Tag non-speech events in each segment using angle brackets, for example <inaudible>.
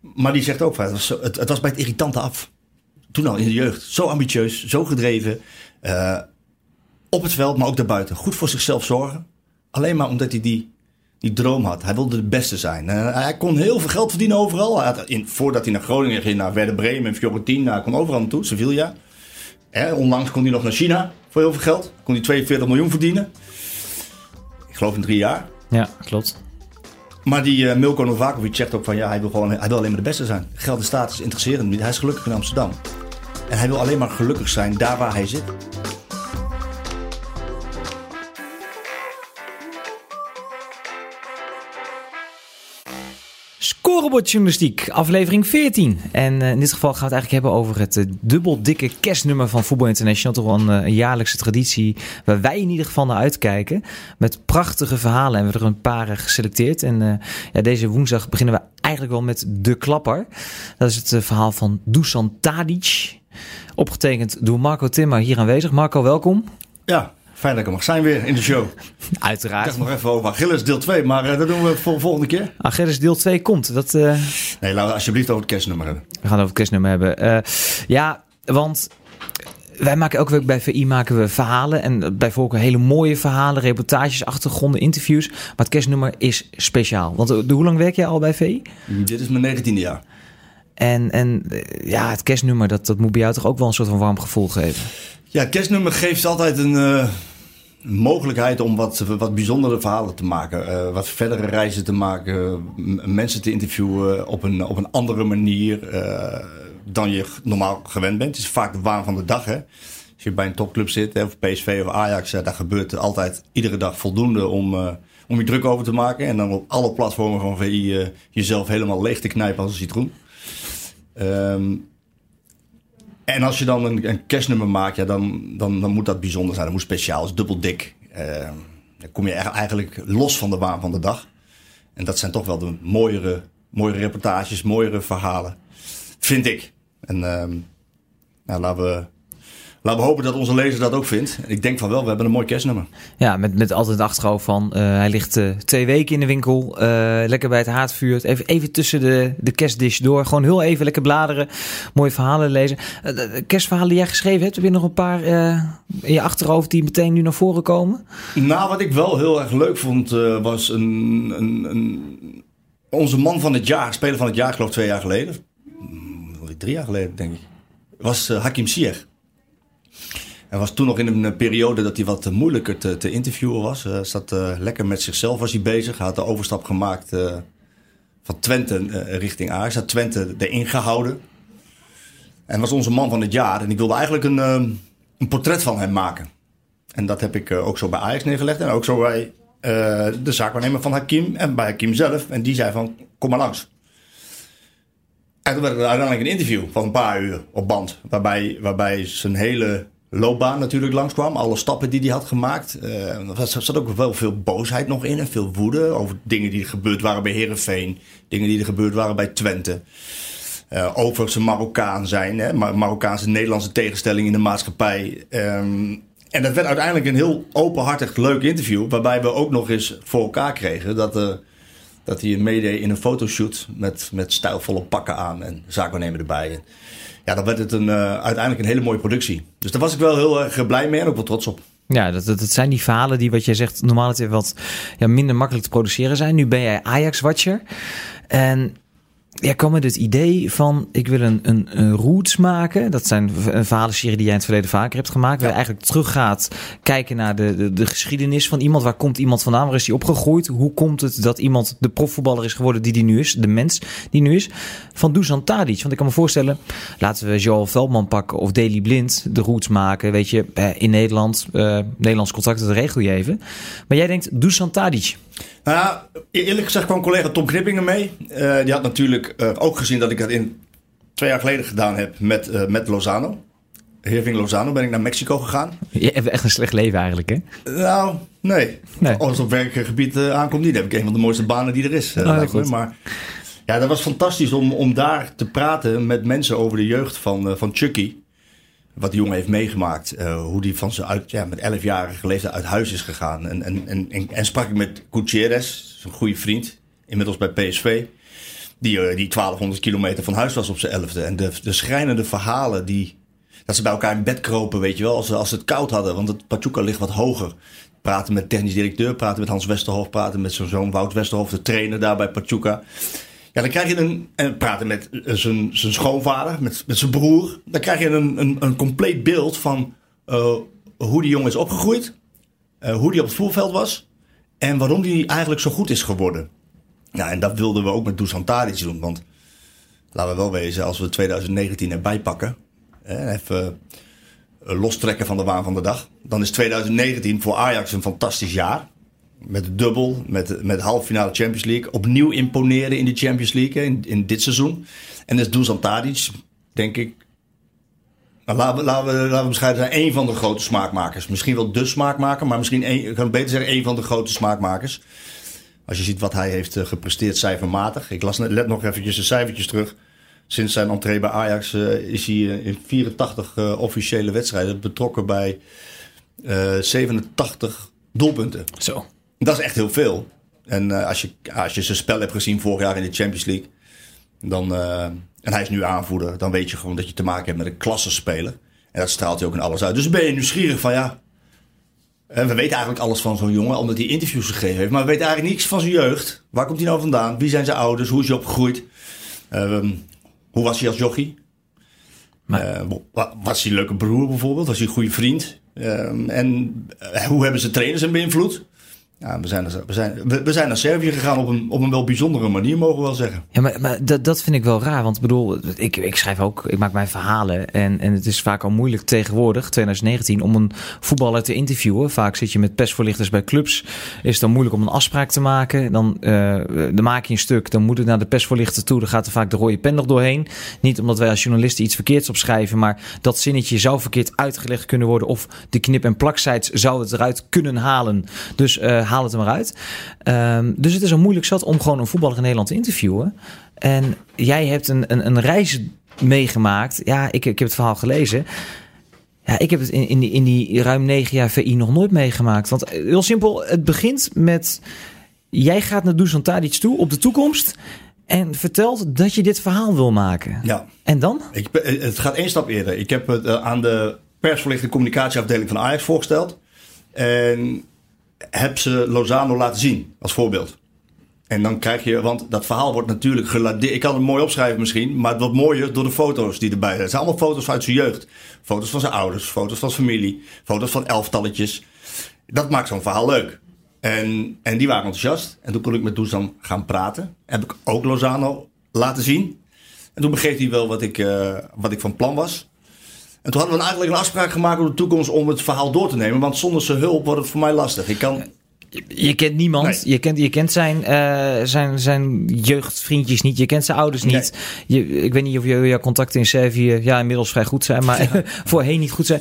Maar die zegt ook van, het was, het, was bij het irritante af. Toen al in de jeugd. Zo ambitieus, zo gedreven. eh, op het veld, maar ook daarbuiten. Goed voor zichzelf zorgen. Alleen maar omdat hij die, die droom had. Hij wilde de beste zijn. Hij kon heel veel geld verdienen overal. In, voordat hij naar Groningen ging, naar Werder Bremen en Fiorentina. Hij kon overal naartoe, Sevilla. Hè, onlangs kon hij nog naar China voor heel veel geld. Kon hij 42 miljoen verdienen. Ik geloof in drie jaar. Ja, klopt. Maar die eh, Milko Novakovic zegt ook van ja, hij wil, gewoon, hij wil alleen maar de beste zijn. Geld en status interesseren hem niet. Hij is gelukkig in Amsterdam. En hij wil alleen maar gelukkig zijn daar waar hij zit. Scorebordjournalistiek, aflevering 14. En eh, in dit geval gaan we het eigenlijk hebben over het eh, dubbel dikke kerstnummer van Voetbal International. Toch wel een, eh, een jaarlijkse traditie waar wij in ieder geval naar uitkijken. Met prachtige verhalen en we er een paar geselecteerd. En ja, deze woensdag beginnen we eigenlijk wel met de klapper. Dat is het verhaal van Dusan Tadic. Opgetekend door Marco Timmer hier aanwezig. Marco, welkom. Ja, fijn dat ik er mag zijn weer in de show. Ik <laughs> Uiteraard. dacht nog even over Achilles deel 2, maar eh, dat doen we voor de volgende keer. Achilles deel 2 komt. Dat, eh, Nee, laten we alsjeblieft over het kerstnummer hebben. We gaan het over het kerstnummer hebben. Eh, ja, want wij maken elke week bij VI maken we verhalen. En bij Volker hele mooie verhalen, reportages, achtergronden, interviews. Maar het kerstnummer is speciaal. Want hoe lang werk jij al bij VI? Dit is mijn 19e jaar. En, en ja, het kerstnummer, dat, dat moet bij jou toch ook wel een soort van warm gevoel geven. Ja, het kerstnummer geeft altijd een mogelijkheid om wat, wat bijzondere verhalen te maken. eh, wat verdere reizen te maken. mensen te interviewen op een, op een andere manier eh, dan je normaal gewend bent. Het is vaak de waan van de dag. Hè? Als je bij een topclub zit, hè, of PSV of Ajax, daar gebeurt altijd iedere dag voldoende om, eh, om je druk over te maken. En dan op alle platformen van VI jezelf helemaal leeg te knijpen als een citroen. Ehm, en als je dan een, een kerstnummer maakt, ja, dan, dan, dan moet dat bijzonder zijn. Dat moet speciaal, dat is dubbel dik. Ehm, dan kom je eigenlijk los van de waan van de dag. En dat zijn toch wel de mooiere, mooiere reportages, mooiere verhalen. Vind ik. En ehm, nou, laten, we, laten we hopen dat onze lezer dat ook vindt. Ik denk van wel, we hebben een mooi kerstnummer. Ja, met, met altijd het achterhoofd van eh, hij ligt eh, twee weken in de winkel. eh, lekker bij het haardvuur. Even, even tussen de, de kerstdish door. Gewoon heel even lekker bladeren. Mooie verhalen lezen. De- kerstverhalen die jij geschreven hebt, heb je nog een paar in je achterhoofd die meteen nu naar voren komen? Nou, wat ik wel heel erg leuk vond, was een, een, een, onze man van het jaar, speler van het jaar, geloof ik twee jaar geleden. Mm, Drie jaar geleden, denk ik. Was Hakim Ziyech. Hij was toen nog in een periode dat hij wat moeilijker te, te interviewen was. Hij zat eh, lekker met zichzelf was hij bezig. Hij had de overstap gemaakt eh, van Twente eh, richting Ajax. Had Twente erin gehouden. En was onze man van het jaar. En ik wilde eigenlijk een, eh, een portret van hem maken. En dat heb ik ook zo bij Ajax neergelegd. En ook zo bij eh, de zaakwaarnemer van Hakim. En bij Hakim zelf. En die zei van, kom maar langs. En toen werd er uiteindelijk een interview van een paar uur op band. Waarbij, waarbij zijn hele loopbaan natuurlijk langskwam. Alle stappen die hij had gemaakt. Eh, er zat ook wel veel boosheid nog in. En veel woede over dingen die er gebeurd waren bij Herenveen. Dingen die er gebeurd waren bij Twente. Eh, over zijn Marokkaan zijn. Hè? Mar- Marokkaanse Nederlandse tegenstelling in de maatschappij. Ehm, en dat werd uiteindelijk een heel openhartig leuk interview. Waarbij we ook nog eens voor elkaar kregen dat, eh, dat hij meedeed in een fotoshoot. Met, met stijlvolle pakken aan en zaakwaarnemer erbij. En ja, dan werd het een, eh, uiteindelijk een hele mooie productie. Dus daar was ik wel heel erg blij mee en ook wel trots op. Ja, dat, dat, zijn die verhalen die, wat jij zegt, normaal het wat ja, minder makkelijk te produceren zijn. Nu ben jij Ajax-watcher. En jij kwam met het idee van, ik wil een, een, een roots maken. Dat zijn verhalenserie die jij in het verleden vaker hebt gemaakt. Waar je eigenlijk teruggaat kijken naar de, de, de geschiedenis van iemand. Waar komt iemand vandaan? Waar is hij opgegroeid? Hoe komt het dat iemand de profvoetballer is geworden die die nu is? De mens die nu is. Van Dusan Tadic. Want ik kan me voorstellen, laten we Joel Veldman pakken of Daily Blind de roots maken. Weet je, eh, in Nederland, eh, Nederlands contract, dat regel je even. Maar jij denkt, Dusan Tadic. Nou ja, eerlijk gezegd kwam collega Tom Knippingen mee. Eh, die had natuurlijk eh, ook gezien dat ik dat in twee jaar geleden gedaan heb met, eh, met Lozano. Herving Lozano ben ik naar Mexico gegaan. Je hebt echt een slecht leven eigenlijk, hè? Nou, nee. Nee. Als het op werkgebied aankomt niet. Dan heb ik een van de mooiste banen die er is. Oh, me. goed. Maar ja, dat was fantastisch om, om daar te praten met mensen over de jeugd van, van Chucky. Wat die jongen heeft meegemaakt. eh, hoe die van zijn uit, ja, met 11-jarige leeftijd uit huis is gegaan. En, en, en, en, sprak ik met Gutierrez, een goede vriend. Inmiddels bij PSV. Die, eh, die 1200 kilometer van huis was op zijn elfde. En de, de schrijnende verhalen die... Dat ze bij elkaar in bed kropen, weet je wel, als, ze- als ze het koud hadden. Want het Pachuca ligt wat hoger. Praten met technisch directeur, praten met Hans Westerhof, praten met zijn zoon Wout Westerhof, de trainer daar bij Pachuca. Ja, dan krijg je een. En praten met eh, zijn, schoonvader, met, met zijn broer. Dan krijg je een, een, een compleet beeld van eh, hoe die jongen is opgegroeid. eh, hoe die op het voetbalveld was. En waarom die eigenlijk zo goed is geworden. Ja, en dat wilden we ook met Dusan Tadic doen. Want laten we wel wezen, als we 2019 erbij pakken. eh, even lostrekken van de waan van de dag. Dan is 2019 voor Ajax een fantastisch jaar. Met de dubbel, met, met halve finale Champions League. Opnieuw imponeren in de Champions League in, in dit seizoen. En dat is Dusan Tadic, denk ik. Nou, laten, we, laten, we, bescheiden zijn, één van de grote smaakmakers. Misschien wel de smaakmaker, maar misschien één, ik kan beter zeggen één van de grote smaakmakers. Als je ziet wat hij heeft eh, gepresteerd cijfermatig. Ik las net, let nog eventjes de cijfertjes terug. Sinds zijn entree bij Ajax eh, is hij eh, in 84 eh, officiële wedstrijden betrokken bij eh, 87 doelpunten. Zo. Dat is echt heel veel. En eh, als, je, als je zijn spel hebt gezien vorig jaar in de Champions League. Dan, eh, en hij is nu aanvoerder. Dan weet je gewoon dat je te maken hebt met een klassenspeler. En dat straalt hij ook in alles uit. Dus ben je nieuwsgierig van ja. En we weten eigenlijk alles van zo'n jongen. Omdat hij interviews gegeven heeft. Maar we weten eigenlijk niets van zijn jeugd. Waar komt hij nou vandaan? Wie zijn zijn ouders? Hoe is hij opgegroeid? Ehm, hoe was hij als jochie? Maar- Eh, wa- was hij een leuke broer bijvoorbeeld? Was hij een goede vriend? Ehm, en hoe hebben ze trainers hem beïnvloed? Ja, we zijn, naar, we, zijn, Servië gegaan op een, op een wel bijzondere manier, mogen we wel zeggen. Ja, maar, maar dat, dat vind ik wel raar. Want ik bedoel, ik, ik schrijf ook, ik maak mijn verhalen. En, en het is vaak al moeilijk tegenwoordig, 2019, om een voetballer te interviewen. Vaak zit je met persvoorlichters bij clubs. Is het dan moeilijk om een afspraak te maken. Dan, eh, dan maak je een stuk, dan moet het naar de persvoorlichter toe. Dan gaat er vaak de rode pen nog doorheen. Niet omdat wij als journalisten iets verkeerds opschrijven. Maar dat zinnetje zou verkeerd uitgelegd kunnen worden. Of de knip- en plaksites zou het eruit kunnen halen. Dus eh, haal het er maar uit. Ehm, dus het is al moeilijk zat om gewoon een voetballer in Nederland te interviewen. En jij hebt een, een, een reis meegemaakt. Ja, ik, ik heb het verhaal gelezen. Ja, ik heb het in, in, die, in die ruim negen jaar VI nog nooit meegemaakt. Want eh, heel simpel, het begint met... Jij gaat naar Dusan Tadic toe op de toekomst... en vertelt dat je dit verhaal wil maken. Ja, En dan? ik, ben- het gaat één stap eerder. Ik heb het eh, aan de persverlichte communicatieafdeling van Ajax voorgesteld. En heb ze Lozano laten zien, als voorbeeld. En dan krijg je, want dat verhaal wordt natuurlijk geladeerd. Ik kan het mooi opschrijven misschien, maar het wordt mooier door de foto's die erbij zijn. Het zijn allemaal foto's uit zijn jeugd. Foto's van zijn ouders, foto's van familie, foto's van elftalletjes. Dat maakt zo'n verhaal leuk. En, en die waren enthousiast. En toen kon ik met Dusan gaan praten. Heb ik ook Lozano laten zien. En toen begreep hij wel wat ik, eh, wat ik van plan was. En toen hadden we eigenlijk een afspraak gemaakt op de toekomst om het verhaal door te nemen. Want zonder zijn hulp wordt het voor mij lastig. Ik kan, Je kent niemand. Nee. Je kent, je kent zijn, eh, zijn, zijn jeugdvriendjes niet. Je kent zijn ouders niet. Je, ik weet niet of je- jouw contacten in Servië ja, inmiddels vrij goed zijn. Maar <laughs> <laughs> voorheen niet goed zijn.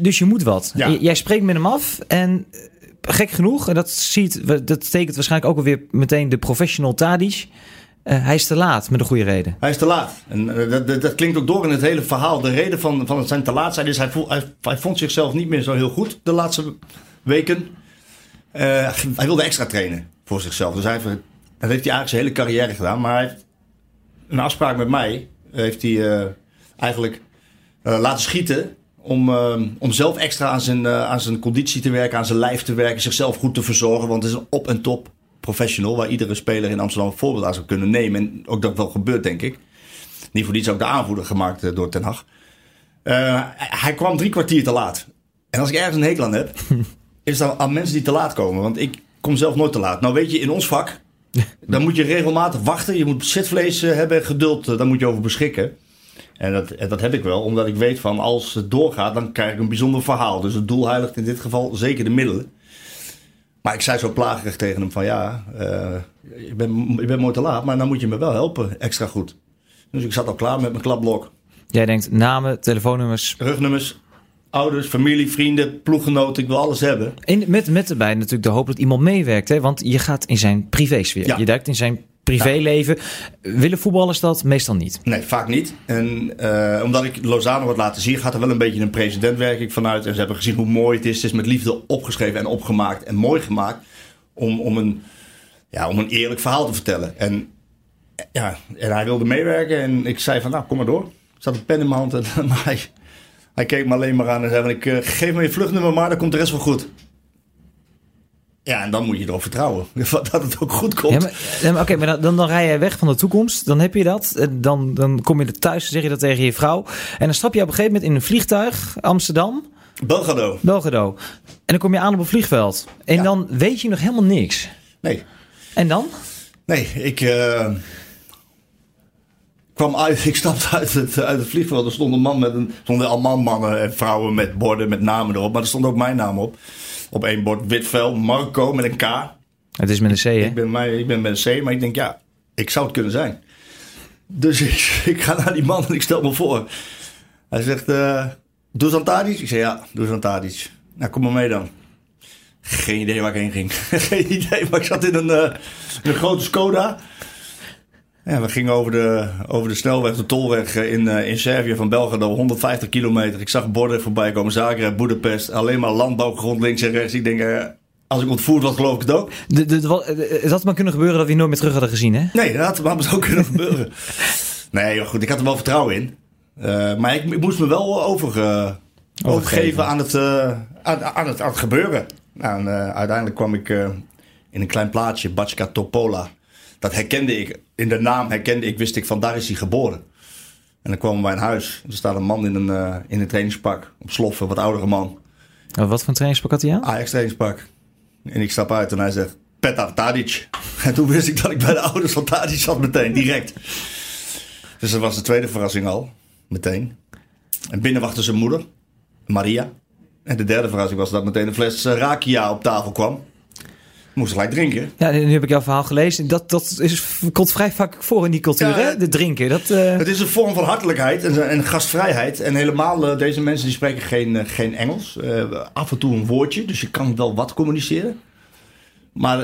Dus je moet wat. Ja. Jij spreekt met hem af. En eh, gek genoeg. En dat, ziet, dat tekent waarschijnlijk ook alweer meteen de professional Tadic. Eh, hij is te laat met een goede reden. Hij is te laat. En eh, dat, dat, klinkt ook door in het hele verhaal. De reden van, van zijn te laat zijn is hij, hij, vond zichzelf niet meer zo heel goed de laatste weken. Eh, hij wilde extra trainen voor zichzelf. Dus hij heeft, dat heeft hij eigenlijk zijn hele carrière gedaan. Maar hij heeft een afspraak met mij heeft hij eigenlijk laten schieten. Om, om zelf extra aan zijn, aan zijn conditie te werken, aan zijn lijf te werken, zichzelf goed te verzorgen. Want het is een op- en top professional waar iedere speler in Amsterdam een voorbeeld aan zou kunnen nemen. En ook dat wel gebeurt, denk ik. Niet voor niets ook de aanvoerder gemaakt eh, door Ten Hag. Eh, hij kwam drie kwartier te laat. En als ik ergens een hekel aan heb, <laughs> is dat aan mensen die te laat komen. Want ik kom zelf nooit te laat. Nou weet je, in ons vak, dan moet je regelmatig wachten. Je moet zitvlees eh, hebben, geduld, daar moet je over beschikken. En dat, en dat heb ik wel, omdat ik weet van als het doorgaat, dan krijg ik een bijzonder verhaal. Dus het doel heiligt in dit geval zeker de middelen. Maar ik zei zo plagerig tegen hem van ja, eh ik, ben, ik ben mooi te laat, maar dan moet je me wel helpen, extra goed. Dus ik zat al klaar met mijn klapblok. Jij denkt namen, telefoonnummers. Rugnummers, ouders, familie, vrienden, ploeggenoten, ik wil alles hebben. En met, met erbij natuurlijk de hoop dat iemand meewerkt. Hè? Want je gaat in zijn privésfeer. Ja. Je duikt in zijn privéleven. Willen voetballers dat? Meestal niet. Nee, vaak niet. En eh, omdat ik Lozano wat laten zien, gaat er wel een beetje een president, werk ik vanuit. En ze hebben gezien hoe mooi het is. Het is met liefde opgeschreven en opgemaakt en mooi gemaakt. Om, om, een, ja, om een eerlijk verhaal te vertellen. En ja, en hij wilde meewerken en ik zei van, nou, kom maar door. Er zat een pen in mijn hand en <laughs> hij, hij keek me alleen maar aan en zei van, ik uh, geef me je vluchtnummer maar, dan komt de rest wel goed. Ja, en dan moet je erop vertrouwen <laughs> dat het ook goed komt. Ja, maar, Oké, maar dan, dan rij je weg van de toekomst. Dan heb je dat. Dan, dan kom je er thuis, zeg je dat tegen je vrouw. En dan stap je op een gegeven moment in een vliegtuig, Amsterdam. Belgrado. Belgrado. En dan kom je aan op een vliegveld. En ja. dan weet je nog helemaal niks. Nee. En dan? Nee, ik uh, kwam uit, <laughs> ik stapte uit het, uit het vliegveld. Er stond een man met een, stonden allemaal mannen en vrouwen met borden met namen erop. Maar er stond ook mijn naam op. Op één bord wit vel, Marco met een K. Het is met een C, hè? Ik ben, ik ben met een C, maar ik denk, ja, ik zou het kunnen zijn. Dus <laughs> ik, ik ga naar die man en ik stel me voor. Hij zegt, uh, Dusan Tadic? Ik zeg, ja, Dusan Tadic. Nou, kom maar mee dan. Geen idee waar ik heen ging. <laughs> Geen idee, maar ik zat in een, uh, een grote Skoda. Ja, we gingen over de, over de snelweg, de tolweg in, uh, in Servië van Belgrado, 150 kilometer. Ik zag borden voorbij komen, Zagreb, Budapest. Alleen maar landbouwgrond links en rechts. Ik denk, uh, als ik ontvoerd was, geloof ik het ook. De, de, de, het had maar kunnen gebeuren dat we je nooit meer terug hadden gezien, hè? Nee, dat had maar zo kunnen gebeuren. <laughs> nee, goed, ik had er wel vertrouwen in. Uh, maar ik, ik, moest me wel over, overgeven aan het, aan, aan, het, aan het gebeuren. Nou, en, uiteindelijk kwam ik in een klein plaatsje, Batska Topola. Dat herkende ik. In de naam herkende ik, wist ik van daar is hij geboren. En dan kwamen wij in huis. Er staat een man in een, uh, in een trainingspak. Op sloffen, wat oudere man. Oh, wat voor een trainingspak had hij aan? Ajax trainingspak. En ik stap uit en hij zegt, Petar Tadic. <laughs> En toen wist ik dat ik bij de ouders van Tadic zat meteen, direct. Dus dat was de tweede verrassing al. Meteen. En binnen wachtte zijn moeder, Maria. En de derde verrassing was dat meteen een fles rakia op tafel kwam moest gelijk drinken. Ja, nu heb ik jouw verhaal gelezen. Dat, dat is, komt vrij vaak voor in die cultuur, hè? De drinken. Dat, uh... Het is een vorm van hartelijkheid en, en gastvrijheid. En helemaal, uh, deze mensen die spreken geen, uh, geen Engels. af en toe een woordje, dus je kan wel wat communiceren. Maar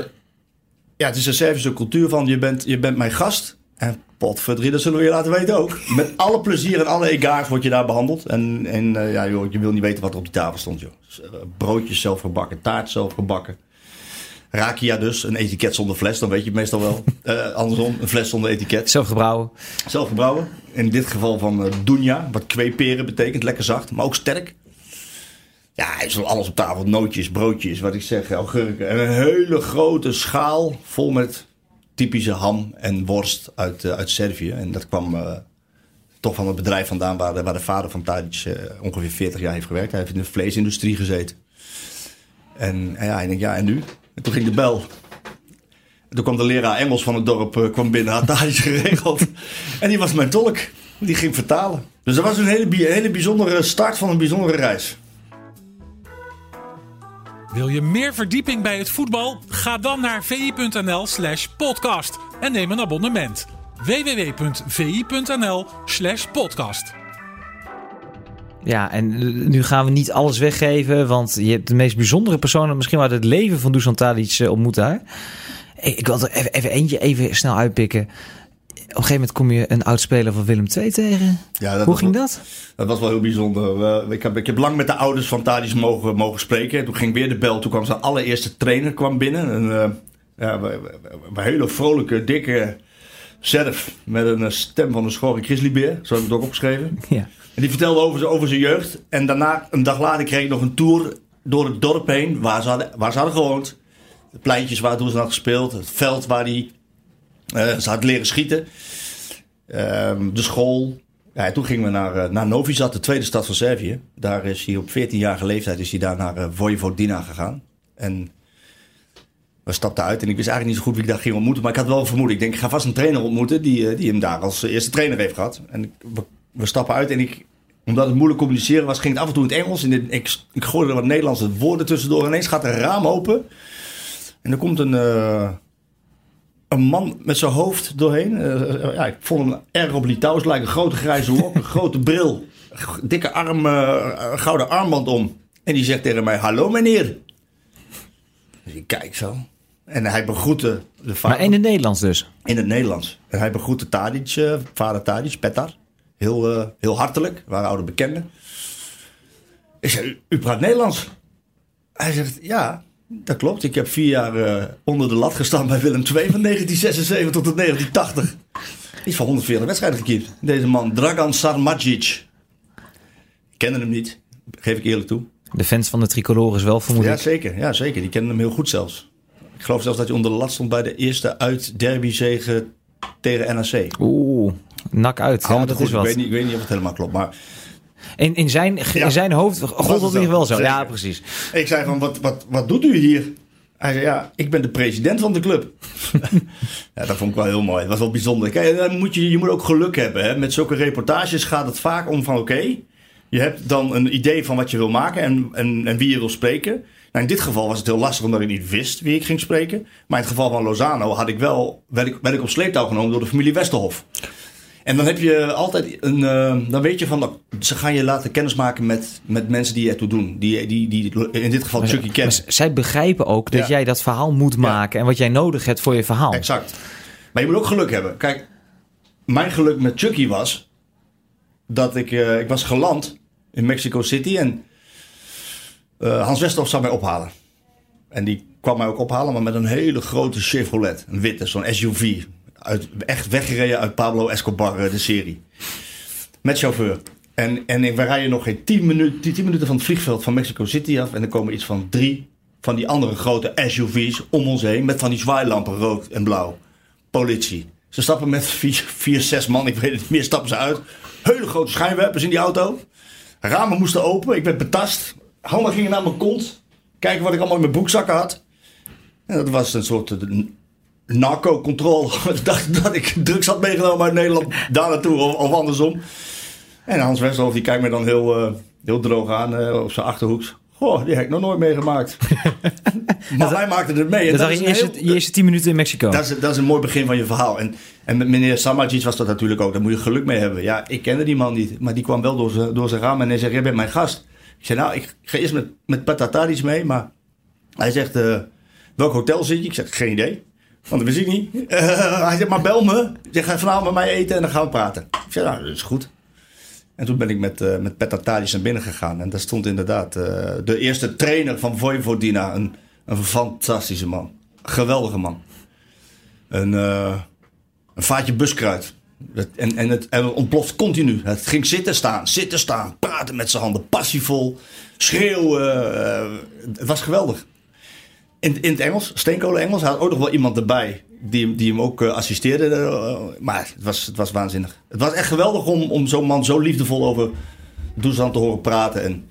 ja, het is een Servische cultuur van je bent, je bent mijn gast. En potverdrie, dat zullen we je laten weten ook. Met alle plezier en alle egaars word je daar behandeld. En, en ja, joh, je wil niet weten wat er op die tafel stond, joh. Broodjes zelf gebakken, taart zelf gebakken. Rakia dus, een etiket zonder fles, dan weet je het meestal wel. Uh, <laughs> andersom, een fles zonder etiket. Zelfgebrouwen. Zelfgebrouwen. In dit geval van uh, Dunja, wat kweeperen betekent. Lekker zacht, maar ook sterk. Ja, is alles op tafel. Nootjes, broodjes, wat ik zeg, augurken. En een hele grote schaal vol met typische ham en worst uit, uh, uit Servië. En dat kwam toch van het bedrijf vandaan waar de, waar de vader van Tadic ongeveer 40 jaar heeft gewerkt. Hij heeft in de vleesindustrie gezeten. En, en ja, ik denk, ja, en nu? En toen ging de bel. En toen kwam de leraar Engels van het dorp uh, kwam binnen, had daar iets geregeld. en die was mijn tolk. Die ging vertalen. Dus dat was een hele, hele bijzondere start van een bijzondere reis. Wil je meer verdieping bij het voetbal? Ga dan naar vi.nl slash podcast en neem een abonnement. www.vi.nl slash podcast. Ja, en nu gaan we niet alles weggeven, want je hebt de meest bijzondere personen misschien uit het leven van Dusan Tadic uh, ontmoet daar. Ik wil er even, even eentje even snel uitpikken. Op een gegeven moment kom je een oudspeler van Willem II tegen. Ja, Hoe ging wel, dat? Dat was wel heel bijzonder. Uh, ik, heb, ik heb lang met de ouders van Tadic mogen, mogen spreken. Toen ging weer de bel. Toen kwam zijn allereerste trainer kwam binnen. Een uh, ja, een hele vrolijke, dikke zerf met een stem van een schorre grizzlybeer. Zo heb ik het ook opgeschreven. <laughs> Ja. En die vertelde over, over zijn jeugd. En daarna, een dag later, kreeg ik nog een tour door het dorp heen waar ze hadden, waar ze hadden gewoond. De pleintjes waar toen ze had gespeeld. Het veld waar die, uh, ze had leren schieten. Uh, de school. Ja, toen gingen we naar, uh, naar Novi Sad, de tweede stad van Servië. Daar is hij op 14-jarige leeftijd is hij daar naar Vojvodina gegaan. En we stapten uit en ik wist eigenlijk niet zo goed wie ik daar ging ontmoeten. Maar ik had wel een vermoeden. Ik denk, ik ga vast een trainer ontmoeten die, die hem daar als eerste trainer heeft gehad. En we we stappen uit en ik, omdat het moeilijk communiceren was, ging het af en toe in het Engels. En ik, ik gooide er wat Nederlandse woorden tussendoor. En ineens gaat een raam open. En er komt een, uh, een man met zijn hoofd doorheen. Uh, ja, ik vond hem erg op Litouws. Lijkt een grote grijze lok, een grote bril. Dikke arm, gouden armband om. En die zegt tegen mij, hallo meneer. Dus ik kijk zo. En hij begroette de vader. Maar in het Nederlands dus? In het Nederlands. En hij begroette Tadic, vader Tadic, Petar. Heel, uh, heel hartelijk, we waren oude bekenden. Ik zei, u, praat Nederlands? Hij zegt, ja. Dat klopt. Ik heb vier jaar eh, onder de lat gestaan bij Willem II van 1976 tot en 1980. Iets van 140 wedstrijden gekiept. Deze man, Dragan Sarmajic. Ik kende hem niet, geef ik eerlijk toe. De fans van de tricolores wel, vermoed Ja, zeker. Ja, zeker. Die kennen hem heel goed zelfs. Ik geloof zelfs dat hij onder de lat stond bij de eerste uit derbyzege tegen NAC. Oeh, nak uit. Ja, dat goed. is wat. Ik weet, niet, ik weet niet of het helemaal klopt. Maar In, in, zijn, Ja. in zijn hoofd gold dat het in ieder geval zo. Zeker. Ja, precies. ik zei van, wat, wat, wat doet u hier? Hij zei, ja, ik ben de president van de club. <laughs> ja, dat vond ik wel heel mooi. Dat was wel bijzonder. Kijk, dan moet je, je moet ook geluk hebben. Hè? Met zulke reportages gaat het vaak om van, oké, je hebt dan een idee van wat je wil maken en, en, en wie je wil spreken. Nou, in dit geval was het heel lastig omdat ik niet wist wie ik ging spreken. Maar in het geval van Lozano had ik wel, werd, ik, werd ik op sleeptouw genomen door de familie Westerhof. En dan heb je altijd een. eh, dan weet je van. Ze gaan je laten kennismaken met, met mensen die ertoe doen. Die, die, die in dit geval Chucky kennen. zij begrijpen ook dat Ja. jij dat verhaal moet maken en wat jij nodig hebt voor je verhaal. Exact. Maar je moet ook geluk hebben. Kijk, mijn geluk met Chucky was. Dat ik. eh, ik was geland in Mexico City. En. Eh, Hans Westerhof zou mij ophalen. En die kwam mij ook ophalen, maar met een hele grote Chevrolet. Een witte, zo'n SUV. Uit, echt weggereden uit Pablo Escobar, eh, de serie. Met chauffeur. En, en we rijden nog geen 10 minuten, 10 minuten van het vliegveld van Mexico City af. En er komen iets van drie van die andere grote SUV's om ons heen. Met van die zwaailampen, rood en blauw. Politie. Ze stappen met vier, vier, zes man, ik weet het niet meer, stappen ze uit. Hele grote schijnwerpers in die auto. Ramen moesten open, ik werd betast. Handen gingen naar mijn kont. Kijken wat ik allemaal in mijn broekzakken had. En dat was een soort eh, narco-controle. <laughs> Ik dacht dat ik drugs had meegenomen uit Nederland daar naartoe of, of andersom. En Hans Westerhof die kijkt me dan heel, eh, heel droog aan eh, op zijn achterhoeks. Goh, die heb ik nog nooit meegemaakt. <laughs> maar wij maakten het mee. En Dat dat waren is je eerste, heel- je eerste tien minuten in Mexico. dat is, dat is een mooi begin van je verhaal. En, en met meneer Samajic was dat natuurlijk ook. Daar moet je geluk mee hebben. Ja, ik kende die man niet. Maar die kwam wel door zijn, door zijn raam en hij zegt, jij bent mijn gast. Ik zei, nou, ik ga eerst met, met Patatadis mee. Maar hij zegt, eh, welk hotel zit je? Ik zeg, geen idee. Want dat wist ik niet. Eh, hij zegt, maar bel me. Ik zeg, ga vanavond met mij eten en dan gaan we praten. Ik zei, nou, dat is goed. En toen ben ik met, eh met naar binnen gegaan. En daar stond inderdaad de eerste trainer van Vojvodina. Een, een fantastische man. Geweldige man. Een, een vaatje buskruid. En, en, het, en het ontploft continu. Het ging zitten staan, zitten staan, praten met zijn handen, passievol, schreeuwen. eh, het was geweldig. In, in het Engels, steenkolen Engels, had ook nog wel iemand erbij die, die hem ook eh, assisteerde. eh, maar het was, het was waanzinnig. Het was echt geweldig om, om zo'n man zo liefdevol over Dusan te horen praten. En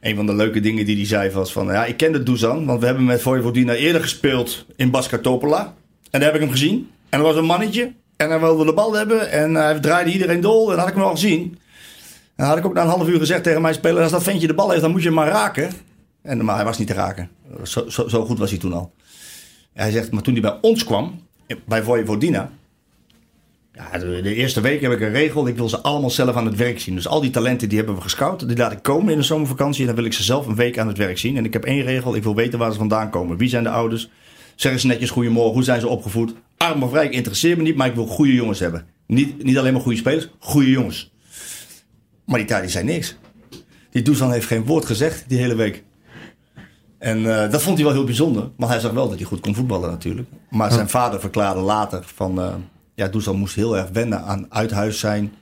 een van de leuke dingen die hij zei was van... Ja, ik kende Dusan, want we hebben met Vojvodina eerder gespeeld in Baska Topola. En daar heb ik hem gezien. En er was een mannetje. En hij wilde de bal hebben. En hij draaide iedereen dol. En dat had ik hem al gezien. En had ik ook na een half uur gezegd tegen mijn speler... Als dat ventje de bal heeft, dan moet je hem maar raken. En, maar hij was niet te raken. Zo, zo, zo goed was hij toen al. Hij zegt, maar toen hij bij ons kwam, bij Vojvodina... Ja, de, de eerste week heb ik een regel. Ik wil ze allemaal zelf aan het werk zien. Dus al die talenten die hebben we gescout. Die laat ik komen in de zomervakantie. En dan wil ik ze zelf een week aan het werk zien. En ik heb één regel. Ik wil weten waar ze vandaan komen. Wie zijn de ouders? Zeggen ze netjes goedemorgen. Hoe zijn ze opgevoed? Arm of rijk interesseert me niet. Maar ik wil goede jongens hebben. Niet, niet alleen maar goede spelers. Goede jongens. Maar die die zei niks. Die Dusan heeft geen woord gezegd die hele week. En eh, dat vond hij wel heel bijzonder. Maar hij zag wel dat hij goed kon voetballen natuurlijk. Maar zijn vader verklaarde later van... eh ja, Dusan moest heel erg wennen aan uit huis zijn.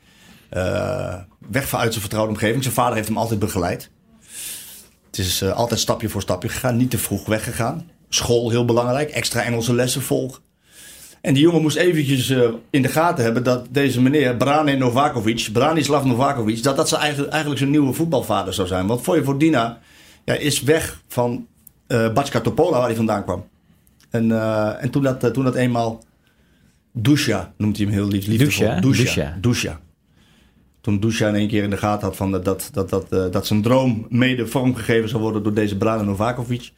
eh, weg vanuit zijn vertrouwde omgeving. Zijn vader heeft hem altijd begeleid. Het is eh, altijd stapje voor stapje gegaan. Niet te vroeg weggegaan. School heel belangrijk. Extra Engelse lessen volgen. En die jongen moest eventjes eh, in de gaten hebben dat deze meneer Brane Novakovic, Branislav Novakovic, dat dat zijn eigenlijk, eigenlijk zijn nieuwe voetbalvader zou zijn. Want Vojvodina ja, is weg van eh Batska Topola, waar hij vandaan kwam. En, eh, en toen, dat, toen dat eenmaal Dusha noemt hij hem heel lief. liefdevol. Dusha, Dusha. Dusha. Dusha. Toen Dusha in één keer in de gaten had van dat, dat, dat, dat, dat zijn droom mede vormgegeven zou worden door deze Brane Novakovic,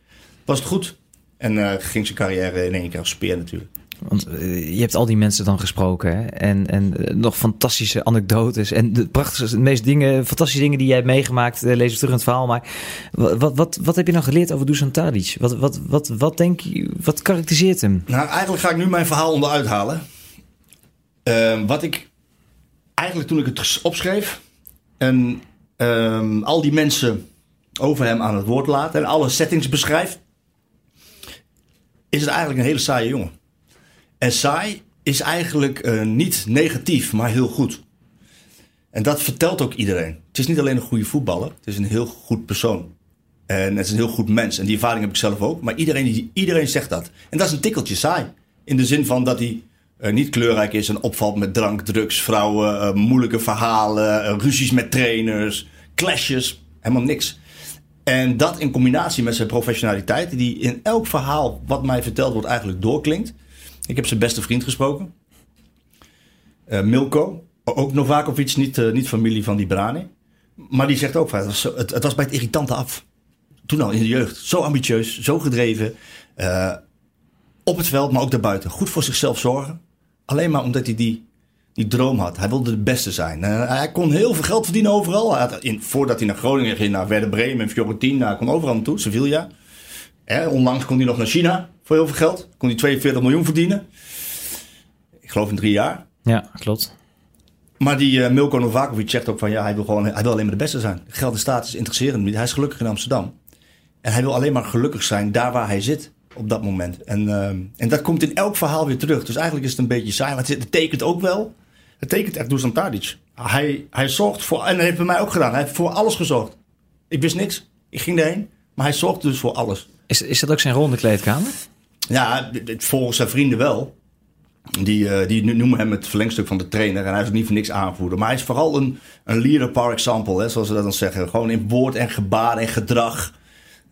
was het goed. En ging zijn carrière in één keer als speer natuurlijk. Want eh, je hebt al die mensen dan gesproken en, en eh, nog fantastische anekdotes en de prachtigste, de meest dingen, fantastische dingen die jij hebt meegemaakt, eh, lees terug in het verhaal. Maar wa- wat, wat, wat heb je nou geleerd over Dusan Tadic? Wat, wat, wat, wat denk je, wat karakteriseert hem? Nou, eigenlijk ga ik nu mijn verhaal onderuit halen. Ehm, wat ik eigenlijk toen ik het opschreef en ehm, al die mensen over hem aan het woord laat en alle settings beschrijf, is het eigenlijk een hele saaie jongen. En saai is eigenlijk uh, niet negatief, maar heel goed. En dat vertelt ook iedereen. Het is niet alleen een goede voetballer, het is een heel goed persoon. En het is een heel goed mens. En die ervaring heb ik zelf ook. Maar iedereen, iedereen zegt dat. En dat is een tikkeltje saai. In de zin van dat hij uh, niet kleurrijk is en opvalt met drank, drugs, vrouwen, uh, moeilijke verhalen, ruzies met trainers, clashes, helemaal niks. En dat in combinatie met zijn professionaliteit, die in elk verhaal wat mij verteld wordt eigenlijk doorklinkt. Ik heb zijn beste vriend gesproken, Milko, ook Novakovic, niet, niet familie van die Brani. Maar die zegt ook, het was, het, was bij het irritante af. Toen al in de jeugd. Zo ambitieus, zo gedreven. op het veld, maar ook daarbuiten. Goed voor zichzelf zorgen. Alleen maar omdat hij die, die droom had. Hij wilde de beste zijn. Uh, hij kon heel veel geld verdienen overal. In, voordat hij naar Groningen ging, naar Werder Bremen en Fiorentina, hij kon overal naartoe, Sevilla. Eh, onlangs kon hij nog naar China voor heel veel geld. Kon hij 42 miljoen verdienen. Ik geloof in drie jaar. Ja, klopt. Maar die uh, Milko Novakovic zegt ook van ja, hij wil, gewoon, hij wil alleen maar de beste zijn. Geld en status interesseren hem niet. Hij is gelukkig in Amsterdam. En hij wil alleen maar gelukkig zijn daar waar hij zit op dat moment. En, uh, en dat komt in elk verhaal weer terug. Dus eigenlijk is het een beetje saai. Maar het, tekent ook wel. Het tekent echt Dusan Tadic. Hij, hij zorgt voor, en dat heeft bij mij ook gedaan. Hij heeft voor alles gezorgd. Ik wist niks. Ik ging erheen. Maar hij zorgt dus voor alles. Is, is dat ook zijn ronde kleedkamer? Ja, volgens zijn vrienden wel. Die, uh, die noemen hem het verlengstuk van de trainer. En hij is ook niet voor niks aanvoerder. Maar hij is vooral een, een leader par example, hè, zoals ze dat dan zeggen. Gewoon in woord en gebaar en gedrag.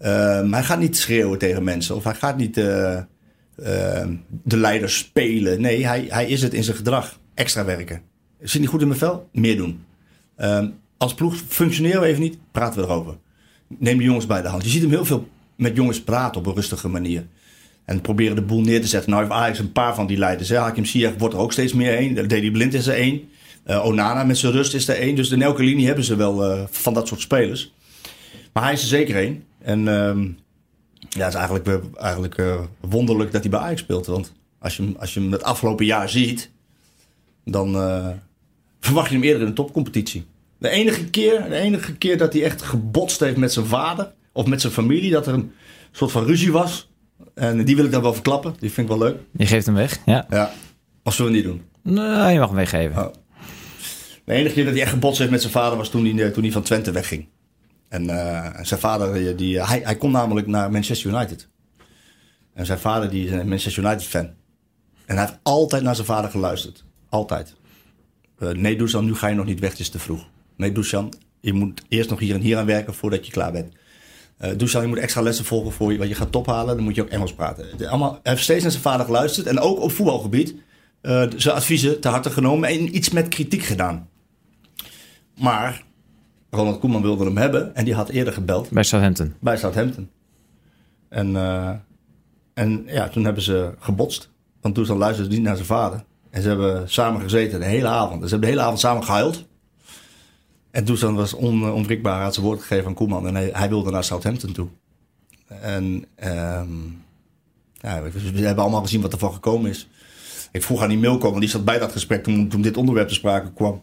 Uh, hij gaat niet schreeuwen tegen mensen of hij gaat niet uh, uh, de leider spelen. Nee, hij, hij is het in zijn gedrag. Extra werken. Zit niet goed in mijn vel? Meer doen. Ehm, als ploeg functioneren we even niet, praten we erover. Neem de jongens bij de hand. Je ziet hem heel veel met jongens praten op een rustige manier. En proberen de boel neer te zetten. Nou heeft Ajax een paar van die leiders. Hè. Hakim Ziyech wordt er ook steeds meer één. Deli Blind is er één. Onana met zijn rust is er één. Dus in elke linie hebben ze wel van dat soort spelers. Maar hij is er zeker één. En um, ja, het is eigenlijk, eigenlijk uh, wonderlijk dat hij bij Ajax speelt. Want als je, als je hem het afgelopen jaar ziet, dan verwacht je hem eerder in de topcompetitie. De enige, keer, de enige keer dat hij echt gebotst heeft met zijn vader of met zijn familie, dat er een soort van ruzie was. En die wil ik dan wel verklappen. Die vind ik wel leuk. Je geeft hem weg, ja. Ja, of zullen we niet doen? Nee, je mag hem weggeven. Oh. De enige keer dat hij echt gebotst heeft met zijn vader was toen hij, toen hij van Twente wegging. En uh, zijn vader, die, hij, hij komt namelijk naar Manchester United. En zijn vader die is een Manchester United fan. En hij heeft altijd naar zijn vader geluisterd. Altijd. Uh, nee, Dusan, nu ga je nog niet weg, het is te vroeg. Nee, Dusan, je moet eerst nog hier en hier aan werken voordat je klaar bent. Uh, Dusan, je moet extra lessen volgen voor je, wat je gaat tophalen. Dan moet je ook Engels praten. Allemaal, hij heeft steeds naar zijn vader geluisterd. En ook op voetbalgebied uh, zijn adviezen te harte genomen. En iets met kritiek gedaan. Maar Ronald Koeman wilde hem hebben en die had eerder gebeld. Bij Southampton. Bij Southampton. En, uh, en ja, toen hebben ze gebotst. Want toen luisterde hij niet naar zijn vader. En ze hebben samen gezeten de hele avond. Dus ze hebben de hele avond samen gehuild. En toen was on, onwrikbaar, hij had zijn woord gegeven aan Koeman. En hij, wilde naar Southampton toe. En um, ja, we hebben allemaal gezien wat ervan gekomen is. Ik vroeg aan die Milko, want die zat bij dat gesprek toen, dit onderwerp te sprake kwam.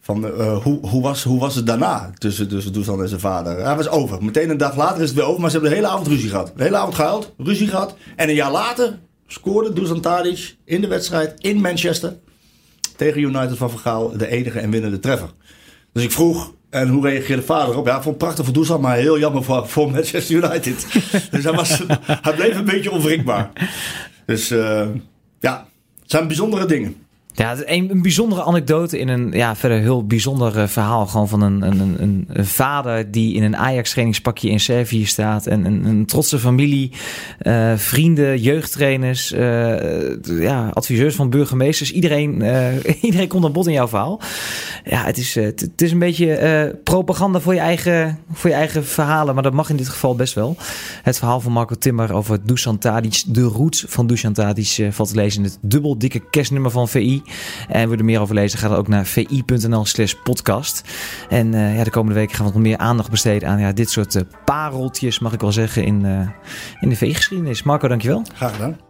Van, uh, hoe, hoe, was, hoe was het daarna tussen, tussen Dusan en zijn vader? Hij was over. Meteen een dag later is het weer over, maar ze hebben de hele avond ruzie gehad. De hele avond gehuild, ruzie gehad. En een jaar later scoorde Dusan Tadic in de wedstrijd in Manchester tegen United van Vergaal de enige en winnende treffer. Dus ik vroeg, en hoe reageerde vader op? Ja, ik vond het prachtig voor Dusan, maar heel jammer voor, voor Manchester United. <laughs> dus hij, was, hij bleef een beetje onwrikbaar. Dus uh, ja, het zijn bijzondere dingen. Ja, een, een bijzondere anekdote in een ja, verder heel bijzonder uh, verhaal. Gewoon van een, een, een, een, vader die in een Ajax-trainingspakje in Servië staat. En een, een trotse familie, uh, vrienden, jeugdtrainers, uh, ja, adviseurs van burgemeesters. Iedereen, <laughs> iedereen komt aan bod in jouw verhaal. Ja, het is, het, is een beetje propaganda voor je, eigen, voor je eigen verhalen. Maar dat mag in dit geval best wel. Het verhaal van Marco Timmer over Dusan Tadic. De roots van Dusan Tadic valt te lezen in het dubbel dikke kerstnummer van VI. En wil je er meer over lezen, ga dan ook naar vi.nl slash podcast. En uh, ja, de komende weken gaan we wat meer aandacht besteden aan ja, dit soort uh, pareltjes, mag ik wel zeggen, in, uh, in de VI-geschiedenis. Marco, dankjewel. Graag gedaan.